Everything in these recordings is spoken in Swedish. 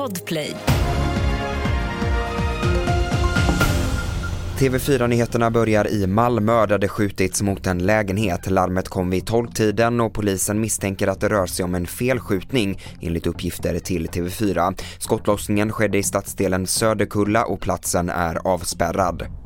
Podplay. TV4-nyheterna börjar i Malmö där det skjutits mot en lägenhet. Larmet kom vid 12-tiden och polisen misstänker att det rör sig om en felskjutning enligt uppgifter till TV4. Skottlossningen skedde i stadsdelen Söderkulla och platsen är avspärrad.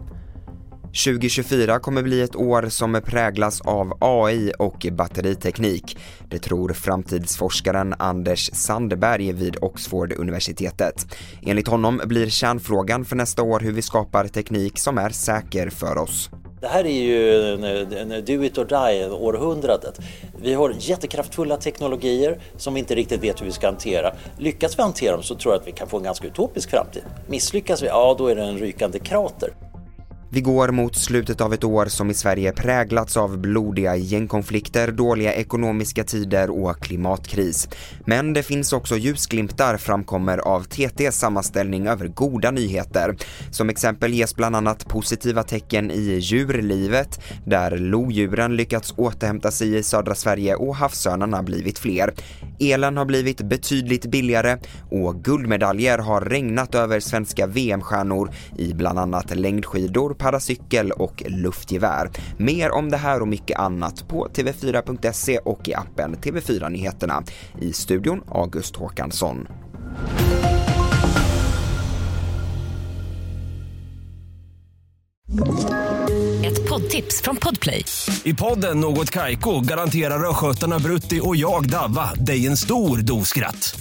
2024 kommer bli ett år som präglas av AI och batteriteknik. Det tror framtidsforskaren Anders Sandberg vid Oxford-universitetet. Enligt honom blir kärnfrågan för nästa år hur vi skapar teknik som är säker för oss. Det här är ju en do it or die århundradet. Vi har jättekraftfulla teknologier som vi inte riktigt vet hur vi ska hantera. Lyckas vi hantera dem så tror jag att vi kan få en ganska utopisk framtid. Misslyckas vi, ja då är det en rykande krater. Vi går mot slutet av ett år som i Sverige präglats av blodiga gängkonflikter, dåliga ekonomiska tider och klimatkris. Men det finns också ljusglimtar framkommer av TTs sammanställning över goda nyheter. Som exempel ges bland annat positiva tecken i djurlivet, där lodjuren lyckats återhämta sig i södra Sverige och havsörnarna blivit fler. Elen har blivit betydligt billigare och guldmedaljer har regnat över svenska VM-stjärnor i bland annat längdskidor, paracykel och luftgevär. Mer om det här och mycket annat på tv4.se och i appen TV4 Nyheterna. I studion August Håkansson. Ett poddtips från Podplay. I podden Något Kaiko garanterar östgötarna Brutti och jag, Davva, dig en stor dos skratt.